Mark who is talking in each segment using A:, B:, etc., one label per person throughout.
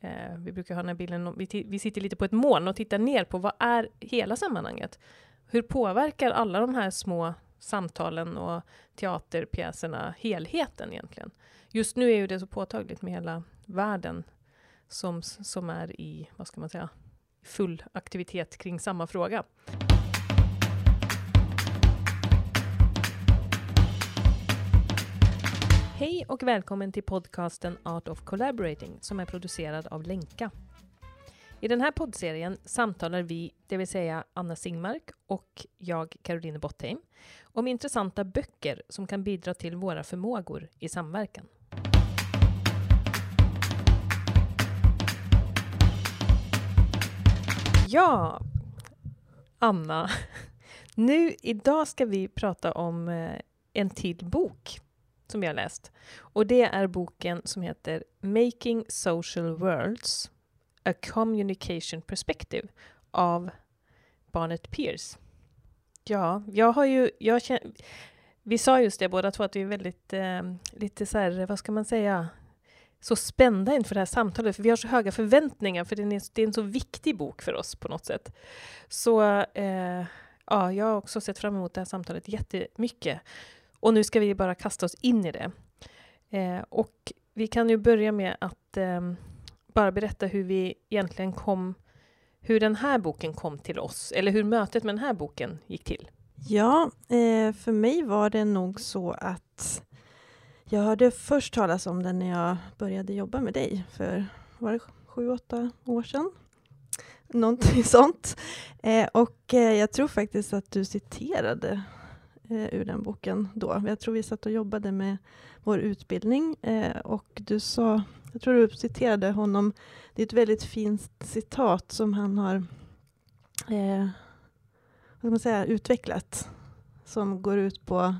A: Eh, vi brukar ha den här bilden, vi, vi sitter lite på ett moln och tittar ner på vad är hela sammanhanget? Hur påverkar alla de här små samtalen och teaterpjäserna helheten egentligen? Just nu är ju det så påtagligt med hela världen som, som är i, vad ska man säga, full aktivitet kring samma fråga. Hej och välkommen till podcasten Art of Collaborating som är producerad av Lenka. I den här poddserien samtalar vi, det vill säga Anna Singmark och jag, Caroline Bottheim, om intressanta böcker som kan bidra till våra förmågor i samverkan. Ja, Anna. Nu, idag ska vi prata om eh, en till bok som jag läst. Och det är boken som heter Making Social Worlds A Communication Perspective av Barnet Pierce. Ja, jag har ju... Jag känner, vi sa just det båda två, att vi är väldigt, eh, lite så här, vad ska man säga, så spända inför det här samtalet, för vi har så höga förväntningar, för det är, det är en så viktig bok för oss på något sätt. Så eh, ja, jag har också sett fram emot det här samtalet jättemycket. Och nu ska vi bara kasta oss in i det. Eh, och vi kan ju börja med att eh, bara berätta hur vi egentligen kom, hur den här boken kom till oss, eller hur mötet med den här boken gick till.
B: Ja, eh, för mig var det nog så att jag hörde först talas om den när jag började jobba med dig för, var det sju, åtta år sedan? Någonting sånt. Eh, och eh, jag tror faktiskt att du citerade eh, ur den boken då. Jag tror vi satt och jobbade med vår utbildning eh, och du sa, jag tror du citerade honom, det är ett väldigt fint citat som han har eh, vad ska man säga, utvecklat som går ut på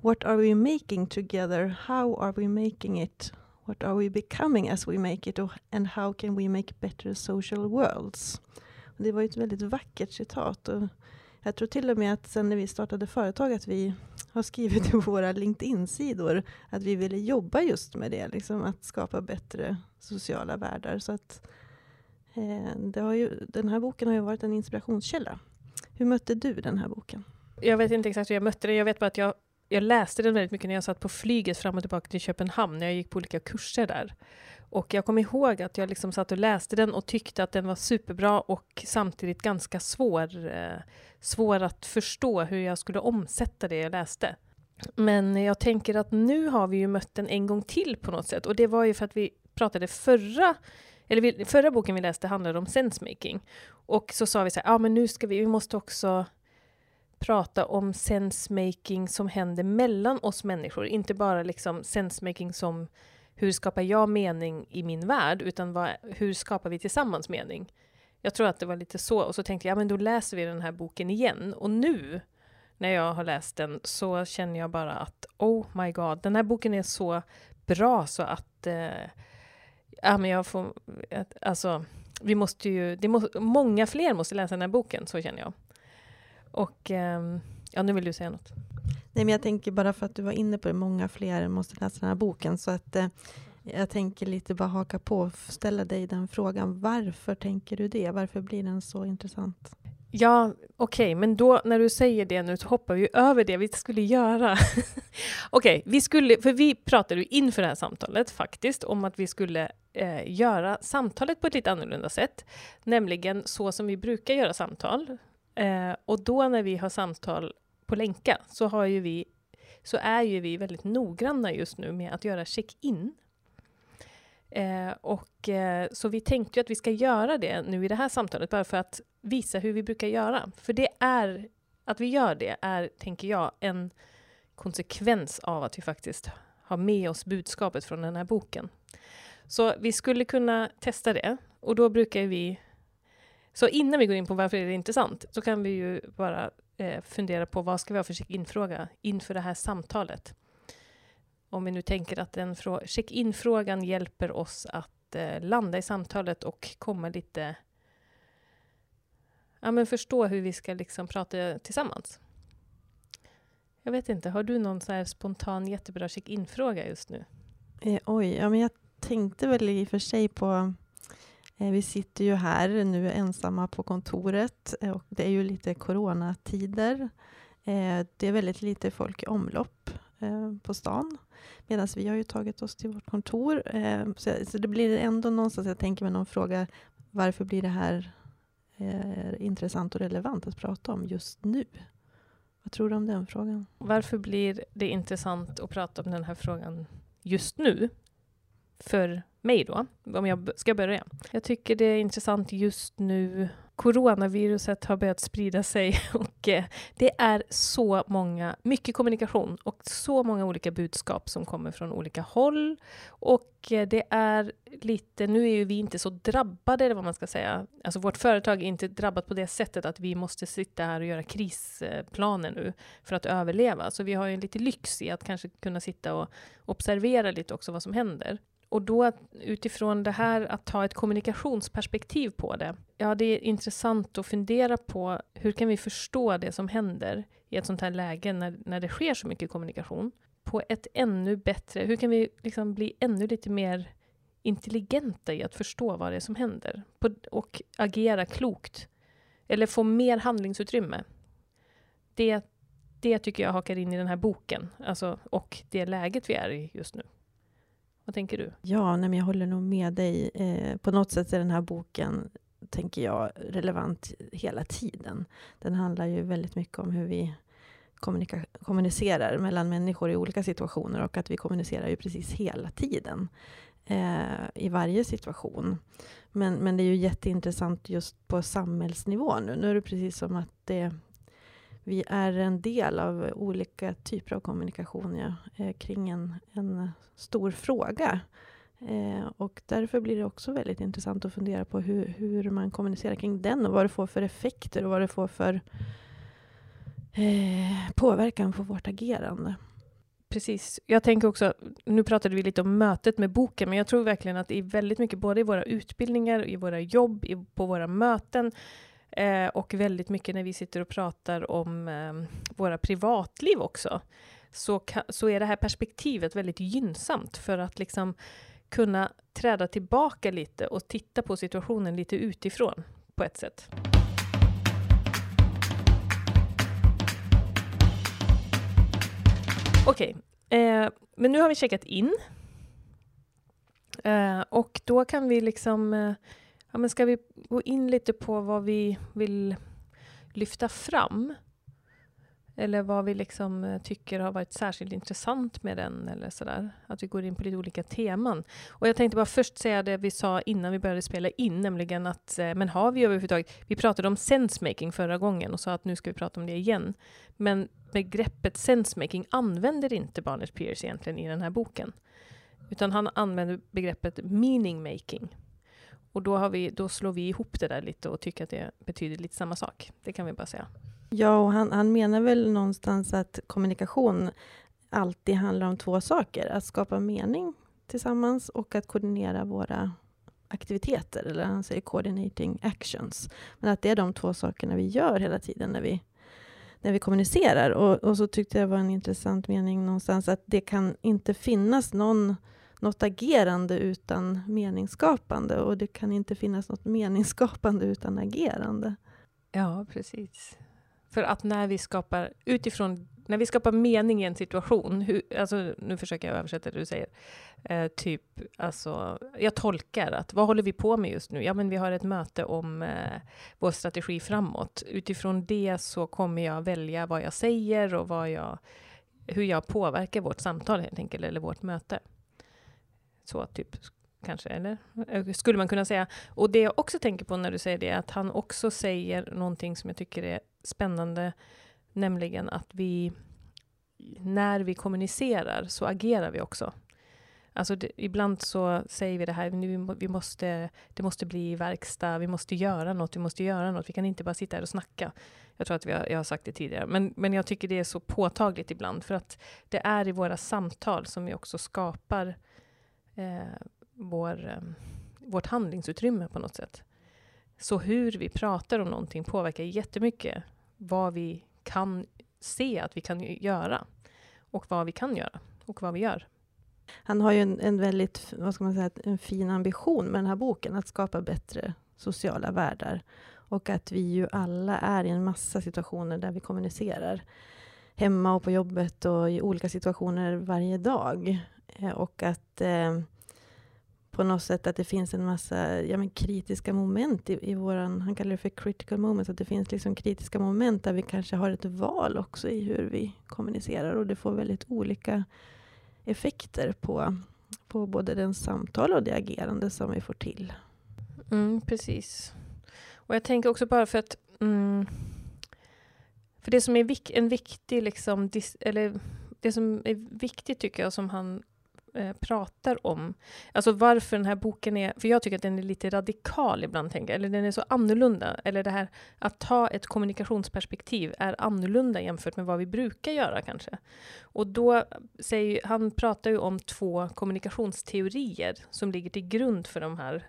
B: What are we making together? How are we making it? What are we becoming as we make it? And how can we make better social worlds? det var ett väldigt vackert citat. Och jag tror till och med att sen när vi startade företag att vi har skrivit på våra LinkedIn-sidor att vi ville jobba just med det, liksom att skapa bättre sociala världar. Så att, eh, det har ju, den här boken har ju varit en inspirationskälla. Hur mötte du den här boken?
A: Jag vet inte exakt hur jag mötte den. Jag vet bara att jag, jag läste den väldigt mycket när jag satt på flyget fram och tillbaka till Köpenhamn, när jag gick på olika kurser där. Och jag kommer ihåg att jag liksom satt och läste den och tyckte att den var superbra och samtidigt ganska svår, eh, svår att förstå hur jag skulle omsätta det jag läste. Men jag tänker att nu har vi ju mött den en gång till på något sätt och det var ju för att vi pratade förra eller vi, förra boken vi läste handlade om sensemaking. Och så sa vi så här, ja men nu ska vi, vi måste också prata om sensemaking som händer mellan oss människor, inte bara liksom sensemaking som hur skapar jag mening i min värld, utan vad, hur skapar vi tillsammans mening? Jag tror att det var lite så, och så tänkte jag, ja men då läser vi den här boken igen. Och nu, när jag har läst den, så känner jag bara att oh my god, den här boken är så bra så att eh, ja, men jag får, alltså, vi måste ju, det må, många fler måste läsa den här boken, så känner jag. Och eh, ja, nu vill du säga något.
B: Nej, men jag tänker bara för att du var inne på det, många fler måste läsa den här boken, så att eh, jag tänker lite bara haka på ställa dig den frågan. Varför tänker du det? Varför blir den så intressant?
A: Ja, okej, okay, men då när du säger det nu så hoppar vi över det vi skulle göra. okej, okay, vi skulle, för vi pratade ju inför det här samtalet faktiskt om att vi skulle eh, göra samtalet på ett lite annorlunda sätt, nämligen så som vi brukar göra samtal. Eh, och då när vi har samtal på länka så, har ju vi, så är ju vi väldigt noggranna just nu med att göra check-in. Eh, och, eh, så vi tänkte ju att vi ska göra det nu i det här samtalet, bara för att visa hur vi brukar göra. För det är, att vi gör det är, tänker jag, en konsekvens av att vi faktiskt har med oss budskapet från den här boken. Så vi skulle kunna testa det, och då brukar vi så innan vi går in på varför är det intressant, så kan vi ju bara eh, fundera på vad ska vi ha för check-in-fråga inför det här samtalet. Om vi nu tänker att den check-in-frågan hjälper oss att eh, landa i samtalet och komma lite... Ja, men förstå hur vi ska liksom prata tillsammans. Jag vet inte, har du någon så spontan jättebra check-in-fråga just nu?
B: Eh, oj, ja, men jag tänkte väl i och för sig på Eh, vi sitter ju här nu ensamma på kontoret eh, och det är ju lite coronatider. Eh, det är väldigt lite folk i omlopp på stan. Medan vi har ju tagit oss till vårt kontor. Så det blir ändå någonstans, jag tänker mig någon fråga, varför blir det här intressant och relevant att prata om just nu? Vad tror du om den frågan?
A: Varför blir det intressant att prata om den här frågan just nu? För mig då, om jag ska börja. Jag tycker det är intressant just nu. Coronaviruset har börjat sprida sig och eh, det är så många, mycket kommunikation och så många olika budskap som kommer från olika håll. Och eh, det är lite, nu är ju vi inte så drabbade, eller vad man ska säga. Alltså vårt företag är inte drabbat på det sättet att vi måste sitta här och göra krisplaner nu för att överleva. Så vi har ju lite lyx i att kanske kunna sitta och observera lite också vad som händer. Och då utifrån det här att ta ett kommunikationsperspektiv på det. Ja, det är intressant att fundera på hur kan vi förstå det som händer i ett sånt här läge när, när det sker så mycket kommunikation på ett ännu bättre, hur kan vi liksom bli ännu lite mer intelligenta i att förstå vad det är som händer på, och agera klokt. Eller få mer handlingsutrymme. Det, det tycker jag hakar in i den här boken, alltså, och det läget vi är i just nu. Vad tänker du?
B: Ja, nej, men jag håller nog med dig. Eh, på något sätt är den här boken, tänker jag, relevant hela tiden. Den handlar ju väldigt mycket om hur vi kommunicerar mellan människor i olika situationer och att vi kommunicerar ju precis hela tiden eh, i varje situation. Men, men det är ju jätteintressant just på samhällsnivå nu. Nu är det precis som att det vi är en del av olika typer av kommunikation ja, eh, kring en, en stor fråga. Eh, och därför blir det också väldigt intressant att fundera på hur, hur man kommunicerar kring den och vad det får för effekter och vad det får för eh, påverkan på vårt agerande.
A: Precis. Jag tänker också, nu pratade vi lite om mötet med boken, men jag tror verkligen att det är väldigt mycket, både i våra utbildningar, i våra jobb, i, på våra möten, Eh, och väldigt mycket när vi sitter och pratar om eh, våra privatliv också, så, så är det här perspektivet väldigt gynnsamt för att liksom kunna träda tillbaka lite och titta på situationen lite utifrån på ett sätt. Okej, okay. eh, men nu har vi checkat in. Eh, och då kan vi liksom eh, Ja, men ska vi gå in lite på vad vi vill lyfta fram? Eller vad vi liksom eh, tycker har varit särskilt intressant med den, eller sådär. Att vi går in på lite olika teman. Och jag tänkte bara först säga det vi sa innan vi började spela in, nämligen att, eh, men har vi överhuvudtaget, vi pratade om sensemaking förra gången och sa att nu ska vi prata om det igen. Men begreppet sensemaking använder inte Barnett Pierce egentligen i den här boken. Utan han använder begreppet meaning making. Och då, har vi, då slår vi ihop det där lite och tycker att det betyder lite samma sak. Det kan vi bara säga.
B: Ja, och han, han menar väl någonstans att kommunikation alltid handlar om två saker. Att skapa mening tillsammans och att koordinera våra aktiviteter, eller han säger coordinating actions. Men att det är de två sakerna vi gör hela tiden när vi, när vi kommunicerar. Och, och så tyckte jag var en intressant mening någonstans att det kan inte finnas någon något agerande utan meningsskapande och det kan inte finnas något meningsskapande utan agerande.
A: Ja, precis. För att när vi skapar utifrån när vi skapar mening i en situation, hur, alltså, nu försöker jag översätta det du säger, eh, typ, alltså, jag tolkar att vad håller vi på med just nu? Ja, men vi har ett möte om eh, vår strategi framåt. Utifrån det så kommer jag välja vad jag säger och vad jag, hur jag påverkar vårt samtal helt enkelt, eller vårt möte. Så typ, kanske, eller? Eh, skulle man kunna säga. Och det jag också tänker på när du säger det, är att han också säger någonting som jag tycker är spännande, nämligen att vi, när vi kommunicerar så agerar vi också. Alltså det, ibland så säger vi det här, nu, vi måste, det måste bli verkstad, vi måste göra något, vi måste göra något, vi kan inte bara sitta här och snacka. Jag tror att vi har, jag har sagt det tidigare, men, men jag tycker det är så påtagligt ibland, för att det är i våra samtal som vi också skapar eh, vår, eh, vårt handlingsutrymme på något sätt. Så hur vi pratar om någonting påverkar jättemycket vad vi kan se att vi kan göra och vad vi kan göra och vad vi gör.
B: Han har ju en, en väldigt vad ska man säga, en fin ambition med den här boken, att skapa bättre sociala världar. Och att vi ju alla är i en massa situationer där vi kommunicerar. Hemma och på jobbet och i olika situationer varje dag. Eh, och att eh, på något sätt att det finns en massa ja, men kritiska moment i, i våran, han kallar det för critical moments, att det finns liksom kritiska moment där vi kanske har ett val också i hur vi kommunicerar och det får väldigt olika effekter på, på både den samtal och det agerande som vi får till.
A: Mm, precis. Och jag tänker också bara för att mm, för det som är vik en viktig liksom, eller det som är viktigt tycker jag som han eh, pratar om, alltså varför den här boken är, för jag tycker att den är lite radikal ibland, tänker eller den är så annorlunda, eller det här att ta ett kommunikationsperspektiv är annorlunda jämfört med vad vi brukar göra kanske. Och då säger han pratar ju om två kommunikationsteorier som ligger till grund för de här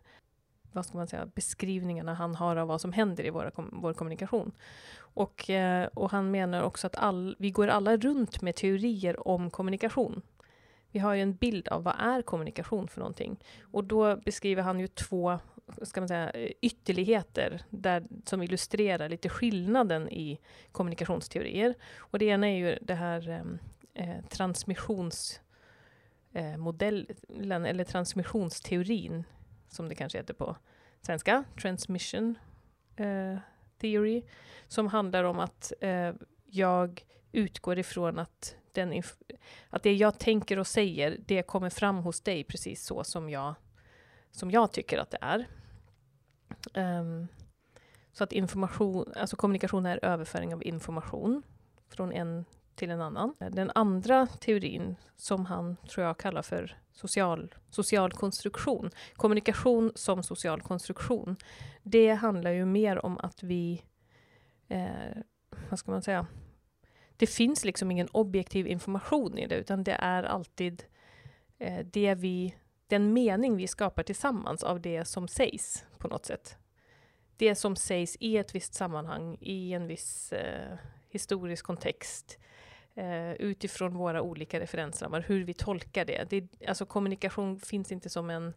A: vad ska man säga, beskrivningarna han har av vad som händer i våra, vår kommunikation. Och, eh, och han menar också att all, vi går alla runt med teorier om kommunikation. Vi har ju en bild av vad är kommunikation för någonting. Och då beskriver han ju två ska man säga, ytterligheter där, som illustrerar lite skillnaden i kommunikationsteorier. Och det ena är ju det här ehm, eh, transmissionsmodellen, eh, eller transmissionsteorin, som det kanske heter på svenska, transmission eh, theory, som handlar om att eh, jag utgår ifrån att, den att det jag tänker och säger, det kommer fram hos dig precis så som jag, som jag tycker att det är. Um, så att information, alltså kommunikation är överföring av information från en till en annan. Den andra teorin, som han tror jag kallar för social, social konstruktion, kommunikation som social konstruktion, det handlar ju mer om att vi, eh, vad ska man säga, det finns liksom ingen objektiv information i det, utan det är alltid eh, det vi, den mening vi skapar tillsammans av det som sägs på något sätt. Det som sägs i ett visst sammanhang, i en viss eh, historisk kontext, eh, utifrån våra olika referensramar, hur vi tolkar det. det. Alltså kommunikation finns inte som en...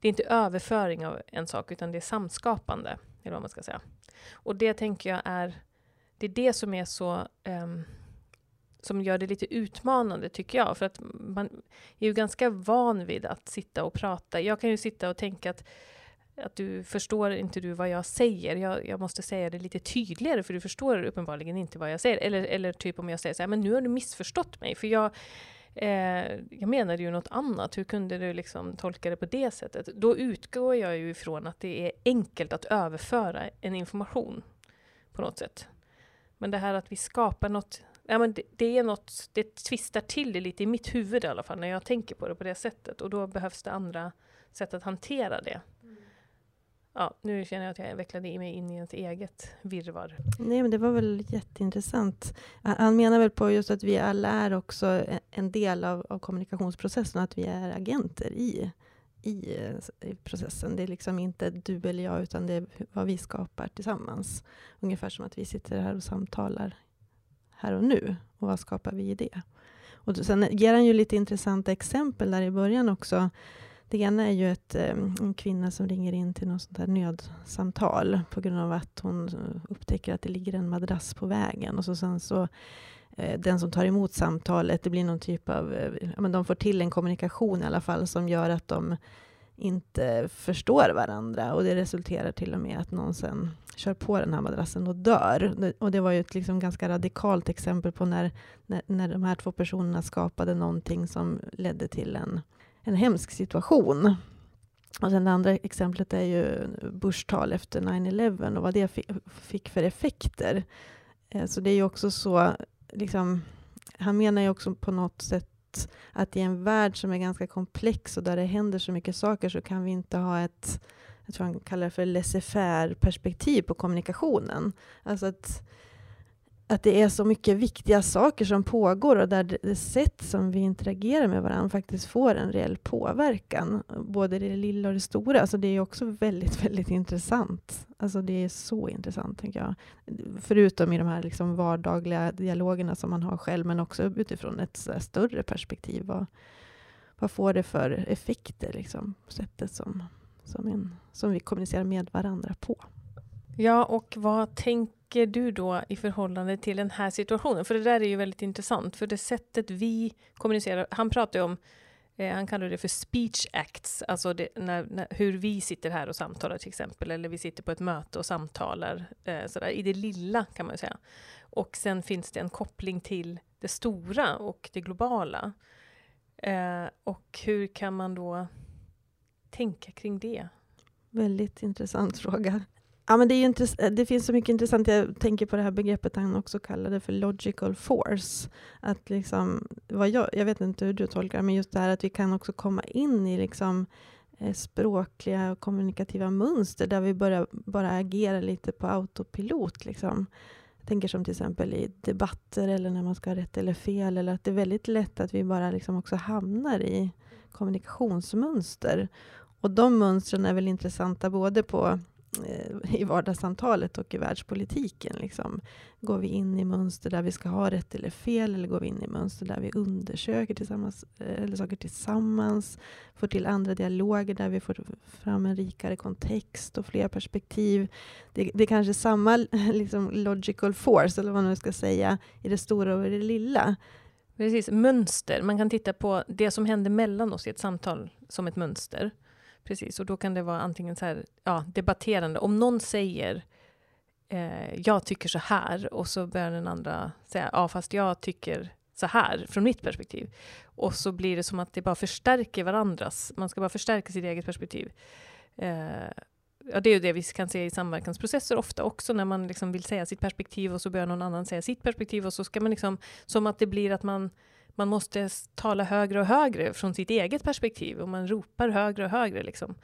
A: Det är inte överföring av en sak, utan det är samskapande, eller vad man ska säga. Och det tänker jag är... Det är det som är så... Um, som gör det lite utmanande, tycker jag. För att man är ju ganska van vid att sitta och prata. Jag kan ju sitta och tänka att att du förstår inte du vad jag säger. Jag, jag, måste säga det lite tydligare för du förstår uppenbarligen inte vad jag säger. Eller, eller typ om jag säger så här, men nu har du missförstått mig. För jag, eh, jag menade ju något annat. Hur kunde du liksom tolka det på det sättet? Då utgår jag ju ifrån att det är enkelt att överföra en information på något sätt. Men det här att vi skapar något Ja, men det, det, är något, det tvistar till det lite i mitt huvud i alla fall, när jag tänker på det på det sättet. Och då behövs det andra sätt att hantera det. Ja, nu känner jag att jag vecklade mig in i ett eget virvar.
B: Nej, men det var väl jätteintressant. Han menar väl på just att vi alla är också en del av, av kommunikationsprocessen, att vi är agenter i, i, i, processen. Det är liksom inte du eller jag, utan det är vad vi skapar tillsammans. Ungefär som att vi sitter här och samtalar här och nu. Och vad skapar vi i det? Och sen ger han ju lite intressanta exempel där i början också det ena är ju ett, en kvinna som ringer in till något sånt här nödsamtal på grund av att hon upptäcker att det ligger en madrass på vägen. Och så sen så Eh, den som tar emot samtalet, det blir någon typ av, eh, ja, men de får till en kommunikation i alla fall som gör att de inte förstår varandra och det resulterar till och med att någon sen kör på den här madrassen och dör. Och det var ju ett liksom ganska radikalt exempel på när, när, när de här två personerna skapade någonting som ledde till en en hemsk situation. Och sen det andra exemplet är ju börstal tal efter 9-11 och vad det fick för effekter. Eh, så det är ju också så, liksom, han menar ju också på något sätt att i en värld som är ganska komplex och där det händer så mycket saker så kan vi inte ha ett, jag tror han kallar det för laissez-faire perspektiv på kommunikationen. Alltså att att det är så mycket viktiga saker som pågår och där det sätt som vi interagerar med varandra faktiskt får en reell påverkan. Både det lilla och det stora. Alltså det är också väldigt, väldigt intressant. Alltså det är så intressant, tänker jag. Förutom i de här liksom vardagliga dialogerna som man har själv, men också utifrån ett större perspektiv. Vad, vad får det för effekter, liksom, sättet som, som, en, som vi kommunicerar med varandra på.
A: Ja, och vad tänker tänker du då i förhållande till den här situationen? För det där är ju väldigt intressant, för det sättet vi kommunicerar, han pratar ju om Eh, han kallar det för speech acts, alltså det, när, när, hur vi sitter här och samtalar till exempel, eller vi sitter på ett möte och samtalar, eh, sådär, i det lilla kan man säga. Och sen finns det en koppling till det stora och det globala. Eh, och hur kan man då tänka kring det?
B: Väldigt intressant fråga. Ja, men det, är eh, det finns så mycket intressant. Jag tänker på det här begreppet han också kallade för logical force. Att liksom, vad jag, jag vet inte hur du tolkar men just det här att vi kan också komma in i liksom, eh, språkliga och kommunikativa mönster där vi börjar bara agera lite på autopilot. Liksom. Jag tänker som till exempel i debatter eller när man ska ha rätt eller fel. Eller att det är väldigt lätt att vi bara liksom också hamnar i kommunikationsmönster. Och de mönstren är väl intressanta både på Eh, i vardagssamtalet och i världspolitiken. Liksom. Går vi in i mönster där vi ska ha rätt eller fel eller går vi in i mönster där vi undersöker tillsammans, eh, eller saker tillsammans, får till andra dialoger där vi får fram en rikare kontext och fler perspektiv. Det, det är kanske samma liksom, logical force, eller vad man nu ska säga, i det stora och i det lilla.
A: Precis, mönster. Man kan titta på det som händer mellan oss i ett samtal som ett mönster. Precis, och då kan det vara antingen så här, ja, debatterande. Om någon säger eh, jag tycker så här och så börjar den andra säga ja, fast jag tycker så här från mitt perspektiv. Och så blir det som att det bara förstärker varandras. Man ska bara förstärka sitt eget perspektiv. Eh, ja, det är ju det vi kan se i samverkansprocesser ofta också, när man liksom vill säga sitt perspektiv och så börjar någon annan säga sitt perspektiv och så ska man liksom, som att det blir att man man måste tala högre och högre från sitt eget perspektiv och man ropar högre och högre. Liksom.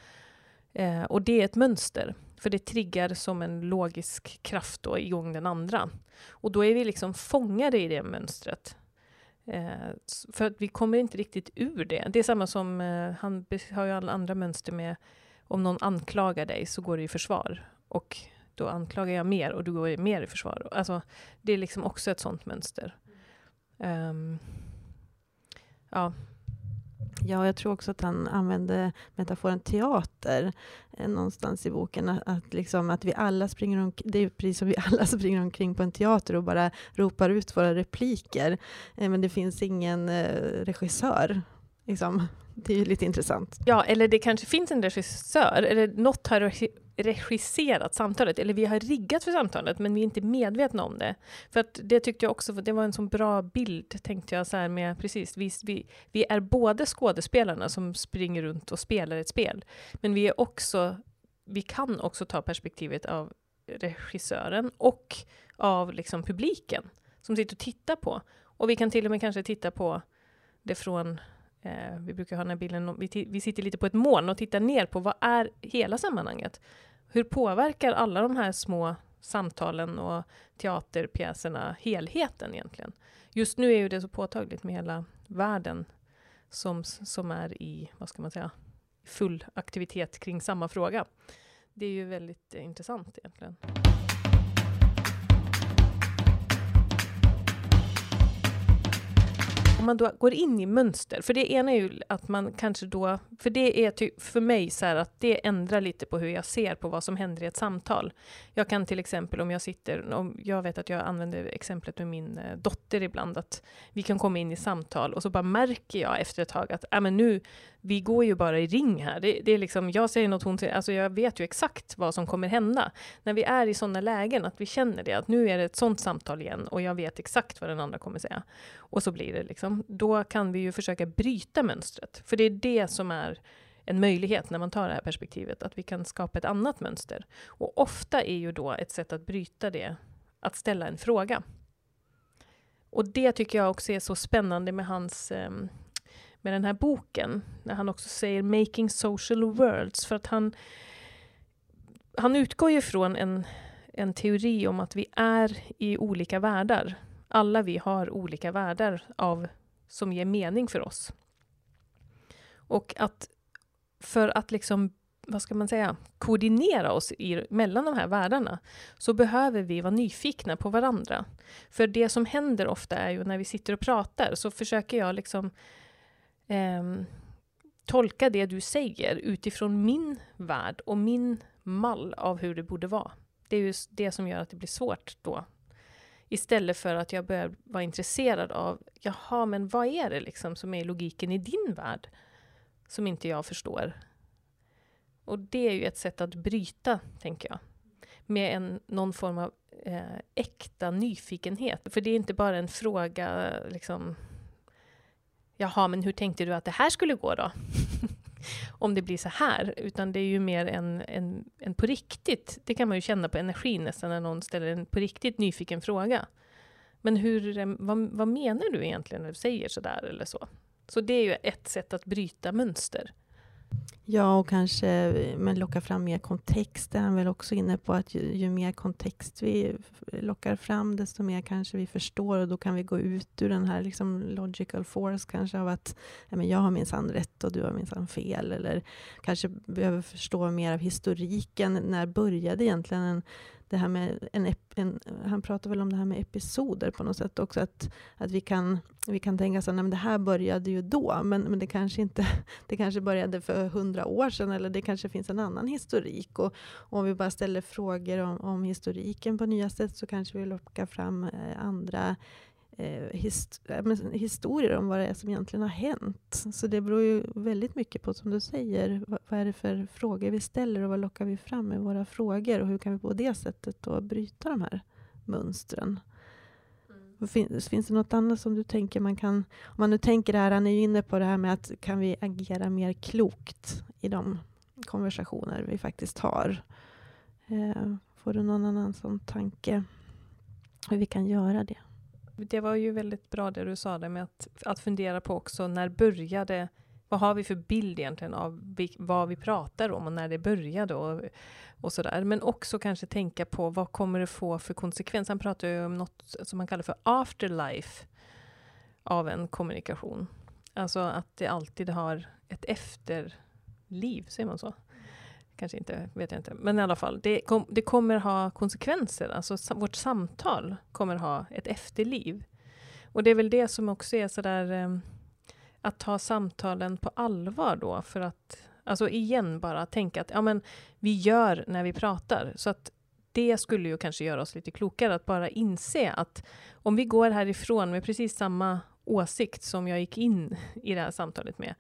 A: Eh, och det är ett mönster, för det triggar som en logisk kraft då igång den andra. Och då är vi liksom fångade i det mönstret. Eh, för att vi kommer inte riktigt ur det. Det är samma som, eh, han har ju alla andra mönster med, om någon anklagar dig så går det i försvar. Och då anklagar jag mer och du går mer i försvar. Alltså, det är liksom också ett sånt mönster. Um,
B: Ja. Ja, jag tror också att han använde metaforen teater eh, någonstans i boken. Att, att, liksom, att vi alla springer omkring, det är precis som vi alla springer omkring på en teater och bara ropar ut våra repliker. Eh, men det finns ingen eh, regissör. Liksom. Det är ju lite intressant.
A: Ja, eller det kanske finns en regissör, eller något har regisserat samtalet, eller vi har riggat för samtalet, men vi är inte medvetna om det. För att det tyckte jag också, det var en så bra bild, tänkte jag, så här med, precis, vi, vi, vi är både skådespelarna som springer runt och spelar ett spel, men vi är också, vi kan också ta perspektivet av regissören och av liksom publiken som sitter och tittar på. Och vi kan till och med kanske titta på det från Eh, vi brukar ha den här bilden, vi, vi sitter lite på ett moln och tittar ner på vad är hela sammanhanget? Hur påverkar alla de här små samtalen och teaterpjäserna helheten egentligen? Just nu är ju det så påtagligt med hela världen som, som är i, vad ska man säga, full aktivitet kring samma fråga. Det är ju väldigt eh, intressant egentligen. Man då går in i mönster, för det ena är ju att man kanske då, för det är för mig så här att det ändrar lite på hur jag ser på vad som händer i ett samtal. Jag kan till exempel om jag sitter, om jag vet att jag använder exemplet med min eh, dotter ibland, att vi kan komma in i samtal och så bara märker jag efter ett tag att äh, men nu, vi går ju bara i ring här. Det, det är liksom, jag säger något, hon säger, alltså jag vet ju exakt vad som kommer hända. När vi är i sådana lägen, att vi känner det, att nu är det ett sådant samtal igen och jag vet exakt vad den andra kommer säga. Och så blir det liksom, då kan vi ju försöka bryta mönstret. För det är det som är en möjlighet när man tar det här perspektivet, att vi kan skapa ett annat mönster. Och ofta är ju då ett sätt att bryta det, att ställa en fråga. Och det tycker jag också är så spännande med hans um, med den här boken, när han också säger Making Social Worlds, för att han, han utgår ju från en, en teori om att vi är i olika världar. Alla vi har olika världar av, som ger mening för oss. Och att för att liksom, vad ska man säga, koordinera oss i, mellan de här världarna, så behöver vi vara nyfikna på varandra. För det som händer ofta är ju när vi sitter och pratar, så försöker jag liksom eh, tolka det du säger utifrån min värld och min mall av hur det borde vara. Det är ju det som gör att det blir svårt då. Istället för att jag börjar vara intresserad av, jaha, men vad är det liksom som är logiken i din värld? Som inte jag förstår. Och det är ju ett sätt att bryta, tänker jag. Med en, någon form av eh, äkta nyfikenhet. För det är inte bara en fråga, liksom, jaha, men hur tänkte du att det här skulle gå då? Om det blir så här, utan det är ju mer en, en, en på riktigt, det kan man ju känna på energin nästan när någon ställer en på riktigt nyfiken fråga. Men hur, vad, vad menar du egentligen när du säger så där eller så? Så det är ju ett sätt att bryta mönster.
B: Ja, och kanske men locka fram mer kontext. Det är han väl också inne på, att ju, ju, mer kontext vi lockar fram, desto mer kanske vi förstår och då kan vi gå ut ur den här liksom logical force kanske av att ja, men jag har minsann rätt och du har minsann fel. Eller kanske behöver förstå mer av historiken. När började egentligen en det här med en, en, han pratar väl om det här med episoder på något sätt också. Att, att vi, kan, vi kan tänka så att det här började ju då, men, men det, kanske inte, det kanske började för hundra år sedan, eller det kanske finns en annan historik. Och, och om vi bara ställer frågor om, om historiken på nya sätt, så kanske vi lockar fram eh, andra eh, hist historier om vad det är som egentligen har hänt. Så det beror ju väldigt mycket på, som du säger, vad, vad är det för frågor vi ställer och vad lockar vi fram med våra frågor och hur kan vi på det sättet då bryta de här mönstren? Mm. Finns, finns det något annat som du tänker man kan... Om man nu tänker det här, han är ju inne på det här med att kan vi agera mer klokt i de konversationer vi faktiskt har? Eh, får du någon annan sån tanke hur vi kan göra det?
A: Det var ju väldigt bra det du sa, där med att, att fundera på också när började vad har vi för bild egentligen av vad vi pratar om och när det började och, och sådär. Men också kanske tänka på vad kommer det få för konsekvens. Han pratar ju om något som man kallar för afterlife av en kommunikation. Alltså att det alltid har ett efterliv, säger man så? Kanske inte, vet jag inte. Men i alla fall, det, kom, det kommer ha konsekvenser. Alltså vårt samtal kommer ha ett efterliv. Och det är väl det som också är sådär eh, att ta samtalen på allvar då för att Alltså igen bara tänka att ja, men vi gör när vi pratar. Så att det skulle ju kanske göra oss lite klokare att bara inse att om vi går härifrån med precis samma åsikt som jag gick in i det här samtalet med,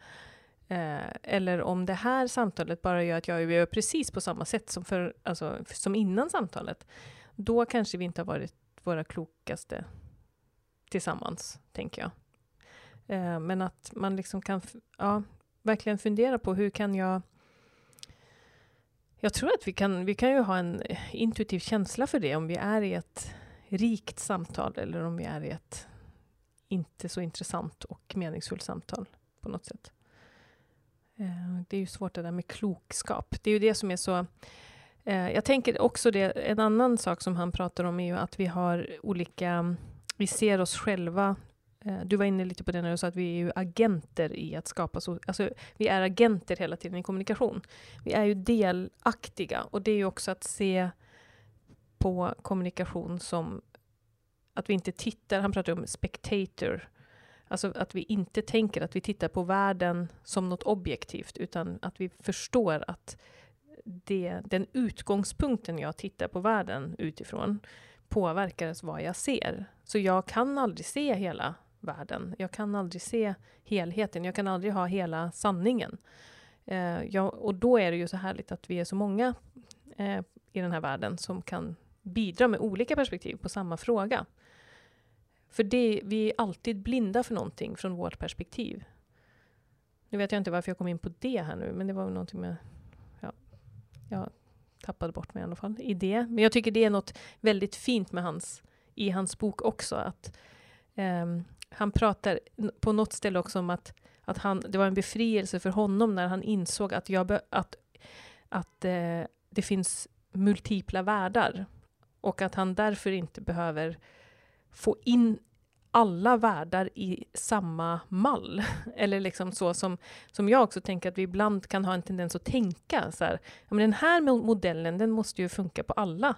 A: Eh, eller om det här samtalet bara gör att jag gör precis på samma sätt som, för, alltså, som innan samtalet. Då kanske vi inte har varit våra klokaste tillsammans, tänker jag. Eh, men att man liksom kan ja, verkligen fundera på hur kan jag jag tror att vi kan, vi kan ju ha en intuitiv känsla för det om vi är i ett rikt samtal eller om vi är i ett inte så intressant och meningsfullt samtal på något sätt. Eh, det är ju svårt det där med klokskap. Det är ju det som är så... Eh, jag tänker också det, en annan sak som han pratar om är ju att vi har olika... Vi ser oss själva eh, du var inne lite på det när du sa att vi är ju agenter i att skapa... Så, alltså, vi är agenter hela tiden i kommunikation. Vi är ju delaktiga och det är ju också att se på kommunikation som att vi inte tittar, han pratar om spectator, Alltså att vi inte tänker att vi tittar på världen som något objektivt, utan att vi förstår att det, den utgångspunkten jag tittar på världen utifrån påverkar vad jag ser. Så jag kan aldrig se hela världen. Jag kan aldrig se helheten. Jag kan aldrig ha hela sanningen. Eh, jag, och då är det ju så härligt att vi är så många eh, i den här världen som kan bidra med olika perspektiv på samma fråga. För det, vi är alltid blinda för någonting från vårt perspektiv. Nu vet jag inte varför jag kom in på det här nu, men det var väl någonting med... Ja, jag tappade bort mig i alla fall i det. Men jag tycker det är något väldigt fint med hans, i hans bok också. Att um, Han pratar på något ställe också om att, att han, det var en befrielse för honom när han insåg att, jag be, att, att uh, det finns multipla världar. Och att han därför inte behöver få in alla världar i samma mall. Eller liksom så som, som jag också tänker att vi ibland kan ha en tendens att tänka så här, ja, men den här modellen, den måste ju funka på alla.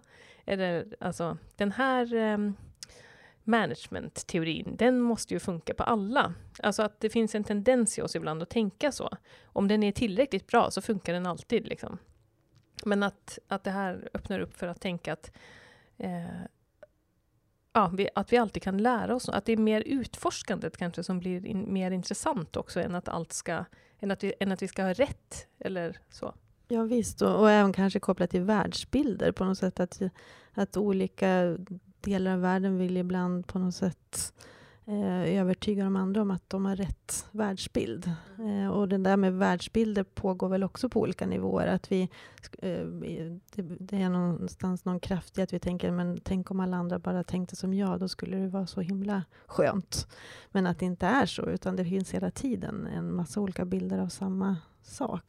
A: Eller alltså, den här eh, management-teorin, den måste ju funka på alla. Alltså att det finns en tendens i oss ibland att tänka så. Om den är tillräckligt bra så funkar den alltid. Liksom. Men att, att det här öppnar upp för att tänka att, eh, ja, vi, att vi alltid kan lära oss. Att det är mer utforskandet kanske som blir in, mer intressant också än att, allt ska, än, att vi, än att vi ska ha rätt. Eller så.
B: Ja, visst, och, och även kanske kopplat till världsbilder på något sätt. Att, att olika delar av världen vill ibland på något sätt eh, övertyga de andra om att de har rätt världsbild. Eh, och det där med världsbilder pågår väl också på olika nivåer. Att vi, eh, det, det, är någonstans någon kraft i att vi tänker, men tänk om alla andra bara tänkte som jag, då skulle det vara så himla skönt. Men att det inte är så, utan det finns hela tiden en massa olika bilder av samma sak.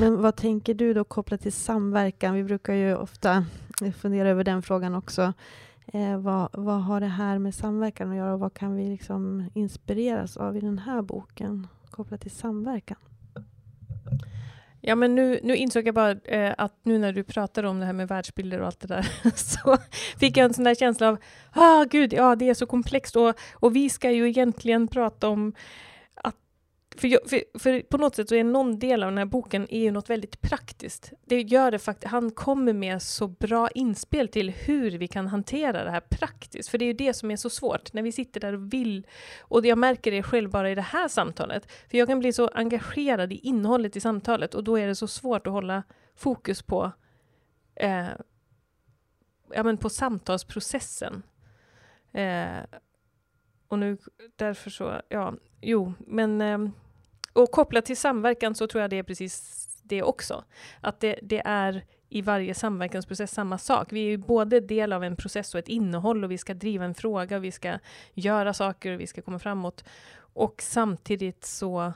B: Men vad tänker du då kopplat till samverkan? Vi brukar ju ofta fundera över den frågan också. Eh, vad, vad har det här med samverkan att göra och vad kan vi liksom inspireras av i den här boken kopplat till samverkan?
A: Ja, men nu, nu insåg jag bara eh, att nu när du pratar om det här med världsbilder och allt det där, så fick jag en sån där känsla av, ah gud, ja det är så komplext och, och vi ska ju egentligen prata om för, jag, för, för, på något sätt så är någon del av den här boken är ju något väldigt praktiskt. Det gör det faktiskt. Han kommer med så bra inspel till hur vi kan hantera det här praktiskt. För det är ju det som är så svårt, när vi sitter där och vill. Och jag märker det själv bara i det här samtalet. För jag kan bli så engagerad i innehållet i samtalet och då är det så svårt att hålla fokus på, eh, ja, men på samtalsprocessen. Eh, och nu, därför så, ja, jo, men eh, och kopplat till samverkan så tror jag det är precis det också. Att det, det är i varje samverkansprocess samma sak. Vi är ju både del av en process och ett innehåll och vi ska driva en fråga och vi ska göra saker och vi ska komma framåt. Och samtidigt så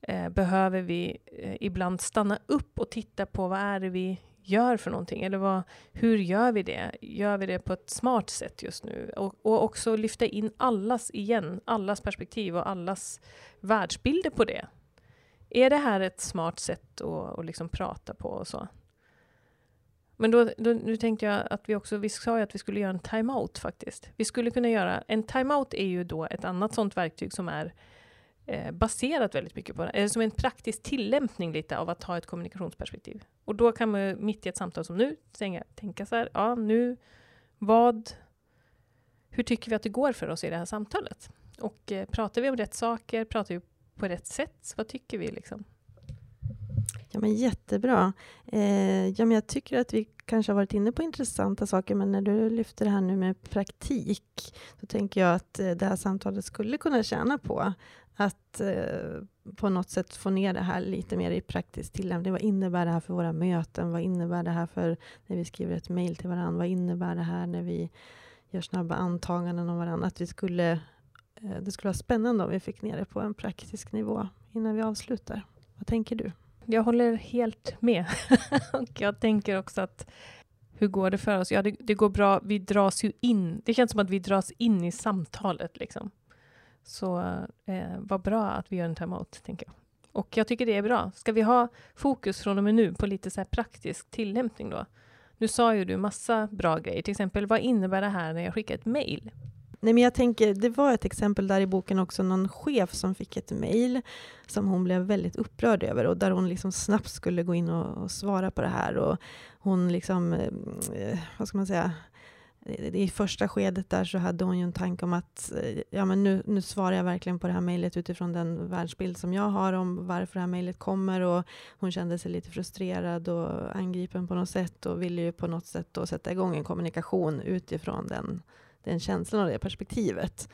A: eh, behöver vi eh, ibland stanna upp och titta på vad är det vi gör för någonting? Eller vad, hur gör vi det? Gör vi det på ett smart sätt just nu? Och, och också lyfta in allas, igen, allas perspektiv och allas världsbilder på det. Är det här ett smart sätt att, att liksom prata på och så? Men då, då, nu tänkte jag att vi också, vi sa ju att vi skulle göra en timeout faktiskt. Vi skulle kunna göra, en timeout är ju då ett annat sånt verktyg som är eh, baserat väldigt mycket på det, eller som en praktisk tillämpning lite av att ha ett kommunikationsperspektiv. Och då kan man ju mitt i ett samtal som nu tänka, tänka så här, ja nu, vad, hur tycker vi att det går för oss i det här samtalet? Och eh, pratar vi om rätt saker, pratar vi på rätt sätt, vad tycker vi liksom?
B: Ja, men jättebra. Eh, ja, men jag tycker att vi kanske har varit inne på intressanta saker, men när du lyfter det här nu med praktik, så tänker jag att eh, det här samtalet skulle kunna tjäna på att eh, på något sätt få ner det här lite mer i praktisk tillämpning. Vad innebär det här för våra möten? Vad innebär det här för när vi skriver ett mejl till varandra? Vad innebär det här när vi gör snabba antaganden om varandra? Att vi skulle, eh, det skulle vara spännande om vi fick ner det på en praktisk nivå innan vi avslutar. Vad tänker du?
A: Jag håller helt med. och jag tänker också att hur går det för oss? Ja, det, det, går bra. Vi dras ju in. Det känns som att vi dras in i samtalet. Liksom. Så eh, vad bra att vi gör en timeout, tänker jag. Och jag tycker det är bra. Ska vi ha fokus från och med nu på lite så praktisk tillämpning då? Nu sa ju du massa bra grejer, till exempel vad innebär det här när jag skickar ett mejl?
B: Nej, men jag tänker, det var ett exempel där i boken också, någon chef som fick ett mejl som hon blev väldigt upprörd över och där hon liksom snabbt skulle gå in och, och svara på det här. Och hon liksom, eh, vad ska man säga, i första skedet där så hade hon ju en tanke om att eh, ja, men nu, nu svarar jag verkligen på det här mejlet utifrån den världsbild som jag har om varför det här mejlet kommer och hon kände sig lite frustrerad och angripen på något sätt och ville ju på något sätt då sätta igång en kommunikation utifrån den, den känslan och det perspektivet.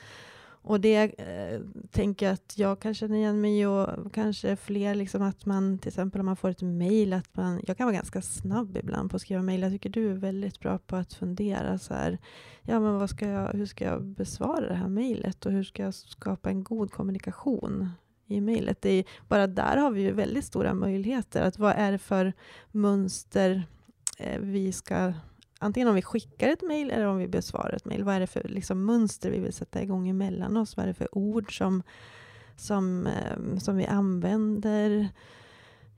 B: Och det eh, tänker jag att jag kan känna igen mig och kanske fler, liksom att man till exempel om man får ett mejl, att man, jag kan vara ganska snabb ibland på att skriva mejl. Jag tycker du är väldigt bra på att fundera så här, ja men vad ska jag, hur ska jag besvara det här mejlet och hur ska jag skapa en god kommunikation i mejlet? Bara där har vi ju väldigt stora möjligheter. Att vad är det för mönster eh, vi ska antingen om vi skickar ett mejl eller om vi besvarar ett mejl. Vad är det för liksom, mönster vi vill sätta igång emellan oss? Vad är det för ord som, som, eh, som vi använder?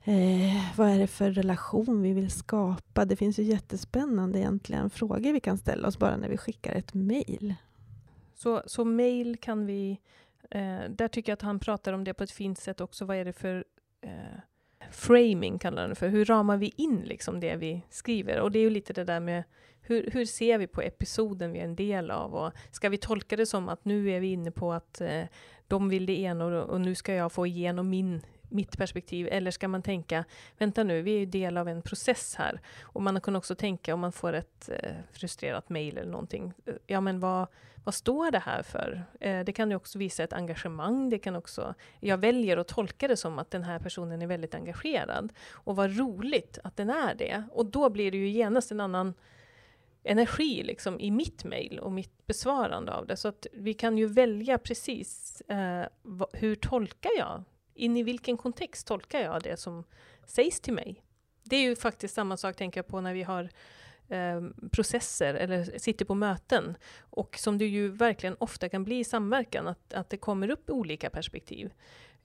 B: Eh, vad är det för relation vi vill skapa? Det finns ju jättespännande egentligen frågor vi kan ställa oss bara när vi skickar ett mejl.
A: Så, så mejl kan vi... Eh, där tycker jag att han pratar om det på ett fint sätt också. Vad är det för framing, kallar han det för. Hur ramar vi in liksom det vi skriver? Och det är ju lite det där med hur, hur ser vi på episoden vi är en del av? Och ska vi tolka det som att nu är vi inne på att eh, de vill det ena och, och nu ska jag få igenom min mitt perspektiv, eller ska man tänka, vänta nu, vi är ju del av en process här. Och man kan också tänka om man får ett eh, frustrerat mejl eller någonting, eh, ja men vad, vad står det här för? Eh, det kan ju också visa ett engagemang, det kan också, jag väljer att tolka det som att den här personen är väldigt engagerad. Och vad roligt att den är det. Och då blir det ju genast en annan energi liksom, i mitt mejl och mitt besvarande av det. Så att vi kan ju välja precis eh, hur tolkar jag in i vilken kontext tolkar jag det som sägs till mig? Det är ju faktiskt samma sak, tänker jag på, när vi har eh, processer eller sitter på möten. Och som det ju verkligen ofta kan bli i samverkan, att, att det kommer upp olika perspektiv.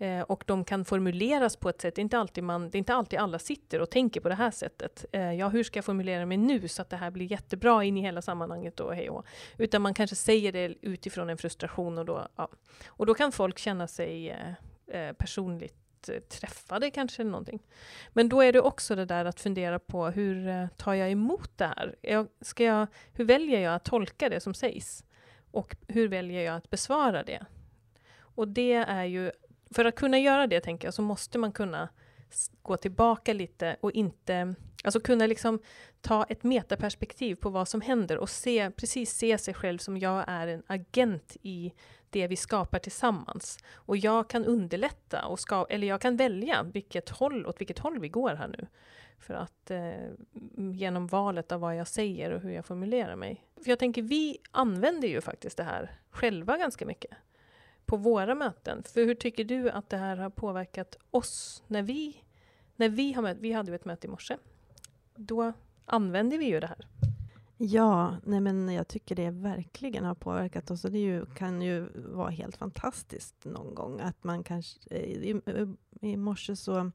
A: Eh, och de kan formuleras på ett sätt, det är, inte alltid man, det är inte alltid alla sitter och tänker på det här sättet. Eh, ja, hur ska jag formulera mig nu så att det här blir jättebra in i hela sammanhanget och hej och Utan man kanske säger det utifrån en frustration och då, ja. och då kan folk känna sig eh, eh, personligt eh, träffade kanske någonting. Men då är det också det där att fundera på hur eh, tar jag emot det här? Jag, ska jag, hur väljer jag att tolka det som sägs? Och hur väljer jag att besvara det? Och det är ju, för att kunna göra det tänker jag, så måste man kunna gå tillbaka lite och inte, alltså kunna liksom ta ett metaperspektiv på vad som händer och se, precis se sig själv som jag är en agent i det vi skapar tillsammans. Och jag kan underlätta, och ska, eller jag kan välja vilket håll, åt vilket håll vi går här nu. För att eh, genom valet av vad jag säger och hur jag formulerar mig. För jag tänker, vi använder ju faktiskt det här själva ganska mycket på våra möten. För hur tycker du att det här har påverkat oss när vi, när vi har mött, vi hade ju ett möte i morse. Då använder vi ju det här.
B: Ja, nej men jag tycker det verkligen har påverkat oss. Och det ju, kan ju vara helt fantastiskt någon gång. Att man kanske, eh, i, eh, I morse så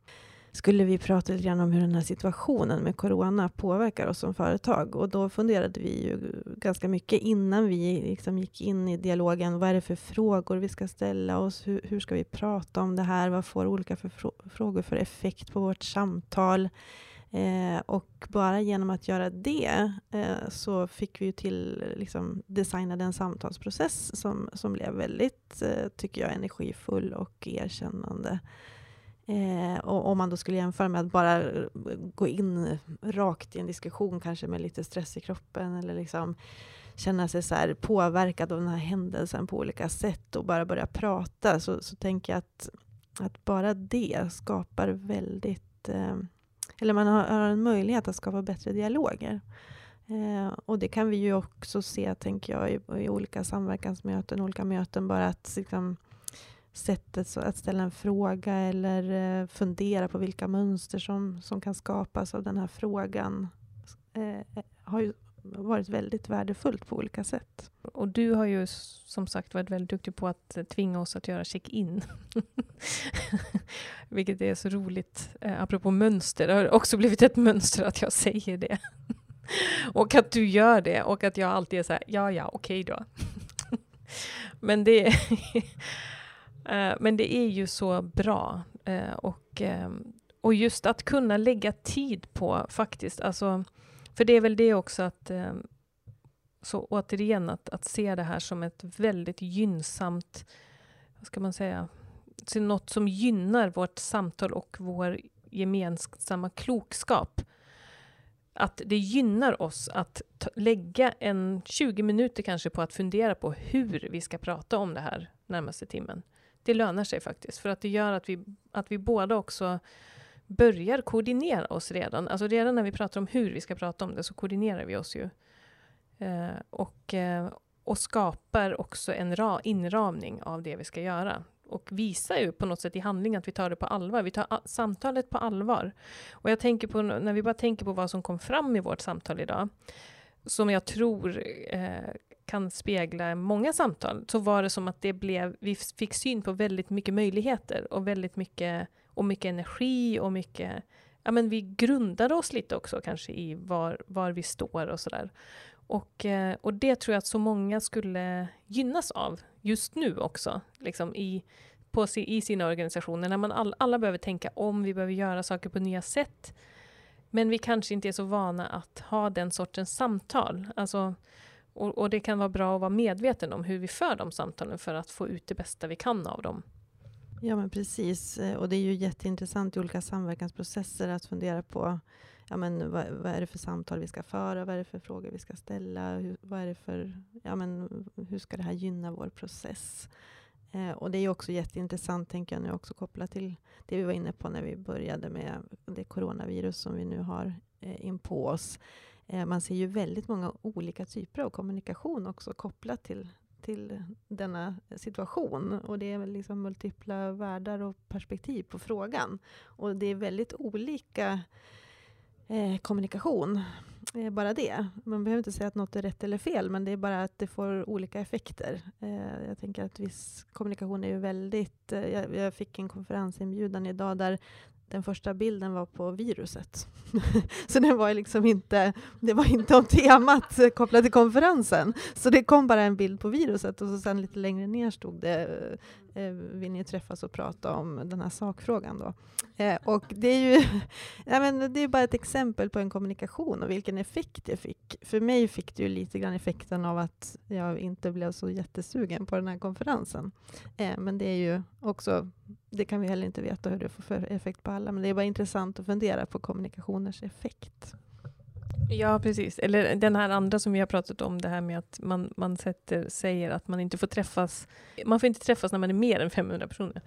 B: skulle vi prata lite grann om hur den här situationen med corona påverkar oss som företag. Och då funderade vi ju ganska mycket innan vi liksom gick in i dialogen. Vad är det för frågor vi ska ställa oss? Hur, hur ska vi prata om det här? Vad får olika för frågor för effekt på vårt samtal? Eh, och bara genom att göra det eh, så fick vi ju till liksom, designade en samtalsprocess som, som blev väldigt, eh, tycker jag, energifull och erkännande. Eh, och om man då skulle jämföra med att bara gå in rakt i en diskussion, kanske med lite stress i kroppen eller liksom känna sig så påverkad av den här händelsen på olika sätt och bara börja prata, så, så tänker jag att, att bara det skapar väldigt eh, eller man har, har, en möjlighet att skapa bättre dialoger. Eh, och det kan vi ju också se, tänker jag, i, i olika samverkansmöten, olika möten, bara att liksom, sättet så att ställa en fråga eller eh, fundera på vilka mönster som, som kan skapas av den här frågan eh, har ju varit väldigt värdefullt på olika sätt.
A: Och du har ju som sagt varit väldigt duktig på att tvinga oss att göra check-in. Vilket är så roligt. Eh, apropå mönster, det har också blivit ett mönster att jag säger det. och att du gör det och att jag alltid är så här, ja ja, okej okay då. men, det eh, men det är ju så bra. Eh, och, eh, och just att kunna lägga tid på faktiskt, alltså för det är väl det också att eh, så återigen att, att se det här som ett väldigt gynnsamt, vad ska man säga, något som gynnar vårt samtal och vår gemensamma klokskap. Att det gynnar oss att lägga en 20 minuter kanske på att fundera på hur vi ska prata om det här närmaste timmen. Det lönar sig faktiskt, för att det gör att vi, att vi båda också börjar koordinera oss redan. Alltså redan när vi pratar om hur vi ska prata om det så koordinerar vi oss ju. Eh, och, eh, och skapar också en ra, inramning av det vi ska göra. Och visar ju på något sätt i handling att vi tar det på allvar. Vi tar samtalet på allvar. Och jag tänker på, när vi bara tänker på vad som kom fram i vårt samtal idag, som jag tror eh, kan spegla många samtal, så var det som att det blev, vi fick syn på väldigt mycket möjligheter och väldigt mycket och mycket energi och mycket ja, men vi grundade oss lite också kanske i var, var vi står och sådär. Och, eh, och det tror jag att så många skulle gynnas av just nu också, liksom i, på, i sina organisationer, när man all, alla behöver tänka om, vi behöver göra saker på nya sätt. Men vi kanske inte är så vana att ha den sortens samtal. Alltså, och, och det kan vara bra att vara medveten om hur vi för de samtalen för att få ut det bästa vi kan av dem.
B: Ja, men precis. Eh, och det är ju jätteintressant i olika samverkansprocesser att fundera på ja, men vad, vad, är det för samtal vi ska föra, vad är det för frågor vi ska ställa, hur, vad är det för, ja, men hur ska det här gynna vår process? Eh, och det är också jätteintressant, tänker jag nu också kopplat till det vi var inne på när vi började med det coronavirus som vi nu har eh, in på oss. Eh, man ser ju väldigt många olika typer av kommunikation också kopplat till till denna situation. Och det är väl liksom multipla världar och perspektiv på frågan. Och det är väldigt olika eh, kommunikation. Eh, bara det. Man behöver inte säga att något är rätt eller fel, men det är bara att det får olika effekter. Eh, jag tänker att viss kommunikation är ju väldigt... Eh, jag, jag, fick en konferensinbjudan idag där den första bilden var på viruset. så det var liksom inte, det var inte om temat kopplat till konferensen. Så det kom bara en bild på viruset och så sen lite längre ner stod det eh, Eh, vill ni träffas och prata om den här sakfrågan då? Eh, och det är ju ja, men det är bara ett exempel på en kommunikation och vilken effekt det fick. För mig fick det ju lite grann effekten av att jag inte blev så jättesugen på den här konferensen. Eh, men det är ju också, det kan vi heller inte veta hur det får för effekt på alla, men det är bara intressant att fundera på kommunikationers effekt.
A: Ja, precis. Eller den här andra som vi har pratat om, det här med att man, man sätter, säger att man inte får träffas. Man får inte träffas när man är mer än 500 personer.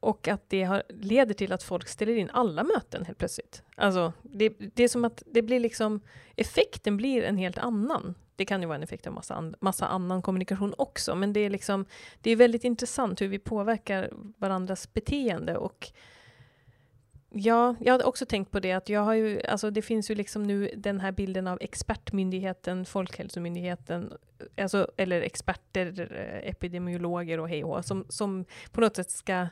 A: Och att det har, leder till att folk ställer in alla möten helt plötsligt. Alltså, det, det är som att det blir liksom, effekten blir en helt annan. Det kan ju vara en effekt av massa, an, massa annan kommunikation också, men det är liksom, det är väldigt intressant hur vi påverkar varandras beteende och Ja, jag har också tänkt på det att jag har ju, alltså det finns ju liksom nu den här bilden av expertmyndigheten, Folkhälsomyndigheten, alltså, eller experter, eh, epidemiologer och hej och som, som på något sätt ska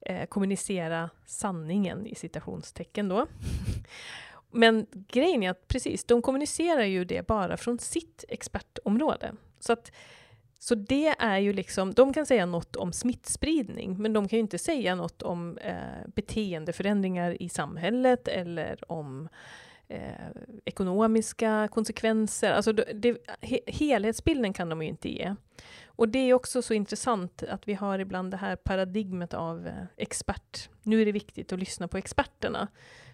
A: eh, kommunicera sanningen i citationstecken då. Men grejen är att precis, de kommunicerar ju det bara från sitt expertområde. Så att så det är ju liksom, de kan säga något om smittspridning, men de kan ju inte säga något om eh, beteendeförändringar i samhället eller om eh, ekonomiska konsekvenser. Alltså det, det, he, helhetsbilden kan de ju inte ge. Och det är också så intressant att vi har ibland det här paradigmet av eh, expert. Nu är det viktigt att lyssna på experterna.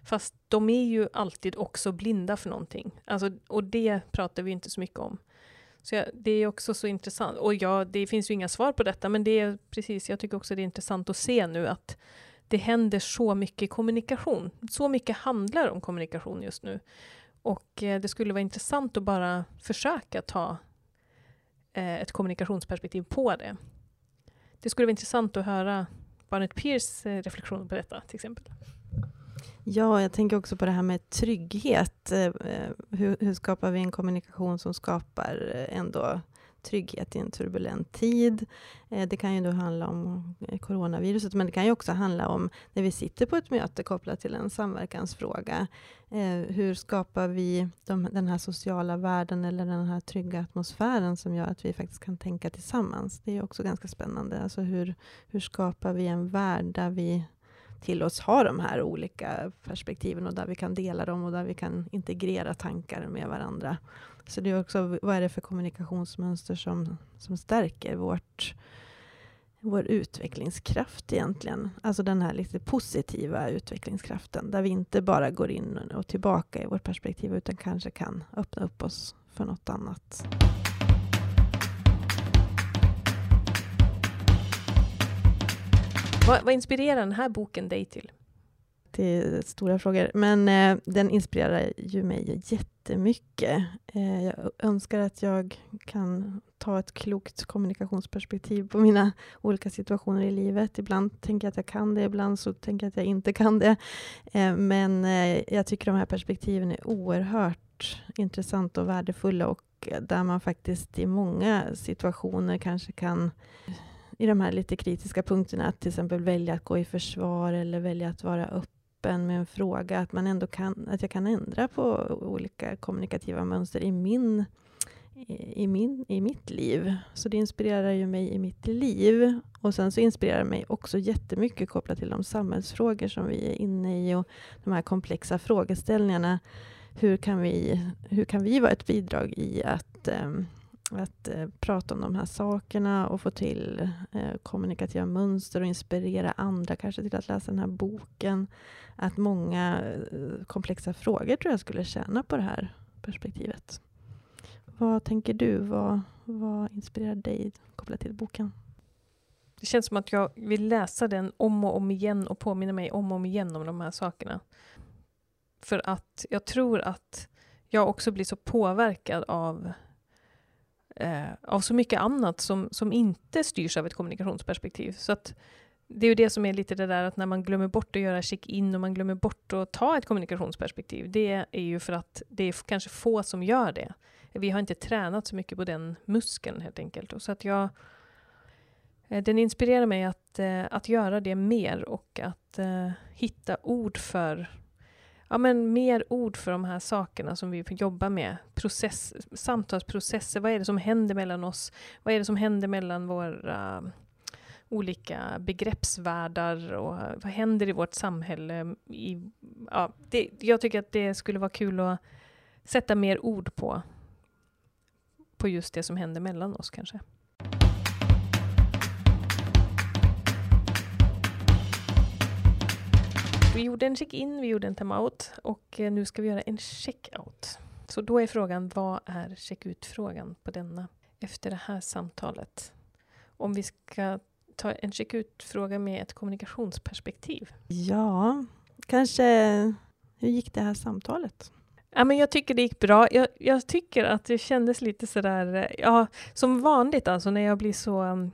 A: Fast de är ju alltid också blinda för någonting. Alltså, och det pratar vi inte så mycket om. Så jag, det är också så intressant. Och ja, det finns ju inga svar på detta, men det är precis, jag tycker också det är intressant att se nu att det händer så mycket kommunikation. Så mycket handlar om kommunikation just nu. Och eh, det skulle vara intressant att bara försöka ta eh, ett kommunikationsperspektiv på det. Det skulle vara intressant att höra Barnett Peers eh, reflektion på detta till exempel.
B: Ja, jag tänker också på det här med trygghet. Eh, eh, hur, hur skapar vi en kommunikation som skapar eh, ändå trygghet i en turbulent tid. Det kan ju då handla om coronaviruset, men det kan ju också handla om när vi sitter på ett möte kopplat till en samverkansfråga. Hur skapar vi de, den här sociala världen eller den här trygga atmosfären som gör att vi faktiskt kan tänka tillsammans? Det är också ganska spännande. Alltså hur, hur skapar vi en värld där vi till oss ha de här olika perspektiven och där vi kan dela dem och där vi kan integrera tankar med varandra. Så det är också, vad är det för kommunikationsmönster som, som stärker vårt, vår utvecklingskraft egentligen? Alltså den här lite positiva utvecklingskraften, där vi inte bara går in och tillbaka i vårt perspektiv, utan kanske kan öppna upp oss för något annat.
A: Vad, vad inspirerar den här boken dig till?
B: till stora frågor. Men eh, den inspirerar ju mig jättemycket. Eh, jag önskar att jag kan ta ett klokt kommunikationsperspektiv på mina olika situationer i livet. Ibland tänker jag att jag kan det, ibland så tänker jag att jag inte kan det. Eh, men eh, jag tycker de här perspektiven är oerhört intressanta och värdefulla och eh, där man faktiskt i många situationer kanske kan i de här lite kritiska punkterna, att till exempel välja att gå i försvar eller välja att vara öppen med en fråga, att, man ändå kan, att jag kan ändra på olika kommunikativa mönster i, min, i, min, i mitt liv. Så det inspirerar ju mig i mitt liv. Och sen så inspirerar det mig också jättemycket kopplat till de samhällsfrågor som vi är inne i och de här komplexa frågeställningarna. Hur kan vi, hur kan vi vara ett bidrag i att um, Liksom att eh, prata om de här sakerna och få till eh, kommunikativa mönster och inspirera andra kanske till att läsa den här boken. Att många eh, komplexa frågor tror jag skulle tjäna på det här perspektivet. Vad tänker du? Vad, vad inspirerar dig kopplat till boken?
A: Det känns som att jag vill läsa den om och om igen och påminna mig om och om igen om de här sakerna. För att jag tror att jag också blir så påverkad av eh, av så mycket annat som, som inte styrs av ett kommunikationsperspektiv. Så att det är ju det som är lite det där att när man glömmer bort att göra check-in och man glömmer bort att ta ett kommunikationsperspektiv, det är ju för att det är kanske få som gör det. Vi har inte tränat så mycket på den muskeln helt enkelt. Och så att jag, eh, den inspirerar mig att, eh, att göra det mer och att eh, hitta ord för ja, men mer ord för de här sakerna som vi jobbar med. Process, samtalsprocesser, vad är det som händer mellan oss? Vad är det som händer mellan våra um, olika begreppsvärldar och uh, vad händer i vårt samhälle? I, ja, det, jag tycker att det skulle vara kul att sätta mer ord på, på just det som händer mellan oss kanske. Vi gjorde en check-in, vi gjorde en time-out och eh, nu ska vi göra en check-out. Så då är frågan, vad är check-ut-frågan på denna efter det här samtalet? Om vi ska ta en check-ut-fråga med ett kommunikationsperspektiv.
B: Ja, kanske hur gick det här samtalet?
A: Ja, men jag tycker det gick bra. Jag, jag tycker att det kändes lite sådär, eh, ja, som vanligt alltså när jag blir så mm,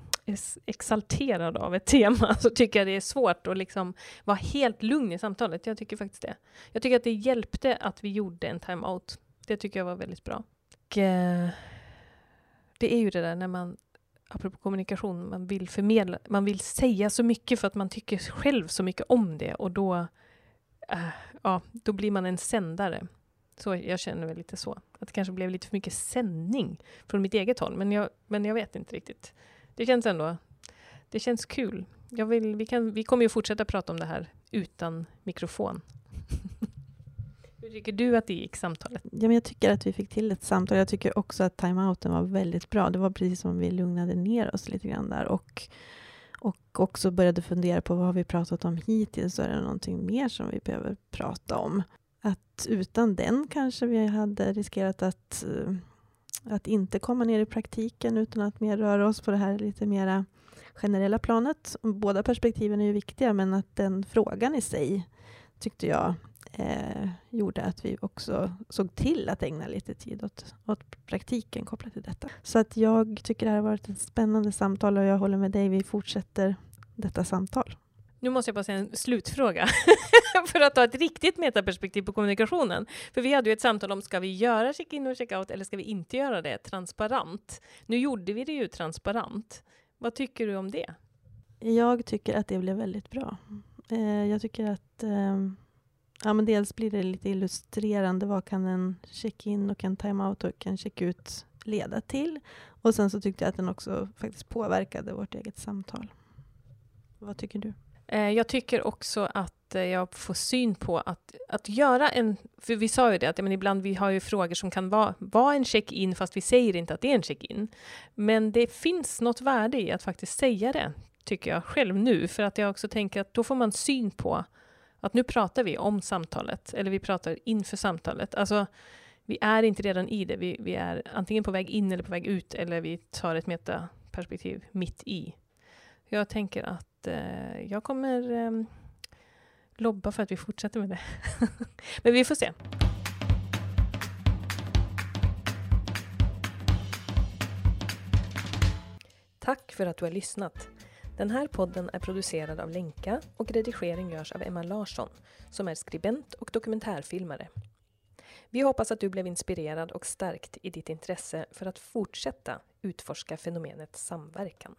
A: exalterad av ett tema så tycker jag det är svårt att liksom vara helt lugn i samtalet. Jag tycker faktiskt det. Jag tycker att det hjälpte att vi gjorde en time-out. Det tycker jag var väldigt bra. Och, eh, det är ju det där när man, apropå kommunikation, man vill förmedla, man vill säga så mycket för att man tycker själv så mycket om det och då, eh, ja, då blir man en sändare. Så jag känner väl lite så. Att det kanske blev lite för mycket sändning från mitt eget håll, men jag, men jag vet inte riktigt det känns ändå, det känns kul. Jag vill, vi, kan, vi kommer ju fortsätta prata om det här utan mikrofon. Hur tycker du att det gick, samtalet?
B: Ja, men jag tycker att vi fick till ett samtal. Jag tycker också att timeouten var väldigt bra. Det var precis som vi lugnade ner oss lite grann där. Och, och också började fundera på vad har vi pratat om hittills? Är det någonting mer som vi behöver prata om? Att utan den kanske vi hade riskerat att uh, att inte komma ner i praktiken utan att mer röra oss på det här lite mera generella planet. Båda perspektiven är ju viktiga men att den frågan i sig tyckte jag eh, gjorde att vi också såg till att ägna lite tid åt, åt praktiken kopplat till detta. Så att jag tycker det här har varit ett spännande samtal och jag håller med dig. Vi fortsätter detta samtal.
A: Nu måste jag bara säga en slutfråga, för att ta ett riktigt metaperspektiv på kommunikationen. För vi hade ju ett samtal om, ska vi göra check-in och check-out eller ska vi inte göra det transparent? Nu gjorde vi det ju transparent. Vad tycker du om det?
B: Jag tycker att det blev väldigt bra. Eh, jag tycker att eh, ja, men dels blir det lite illustrerande. Vad kan en check-in och en time-out och en check-ut leda till? Och sen så tyckte jag att den också faktiskt påverkade vårt eget samtal. Vad tycker du?
A: Eh, jag tycker också att eh, jag får syn på att, att göra en... För vi sa ju det, att men ibland vi har ju frågor som kan vara, vara en check-in, fast vi säger inte att det är en check-in. Men det finns något värde i att faktiskt säga det, tycker jag själv nu, för att jag också tänker att då får man syn på att nu pratar vi om samtalet, eller vi pratar inför samtalet. Alltså, vi är inte redan i det, vi, vi är antingen på väg in eller på väg ut, eller vi tar ett metaperspektiv mitt i. Jag tänker att eh, jag kommer eh, lobba för att vi fortsätter med det. Men vi får se. Tack för att du har lyssnat. Den här podden är producerad av Lenka och redigering görs av Emma Larsson som är skribent och dokumentärfilmare. Vi hoppas att du blev inspirerad och stärkt i ditt intresse för att fortsätta utforska fenomenet samverkan.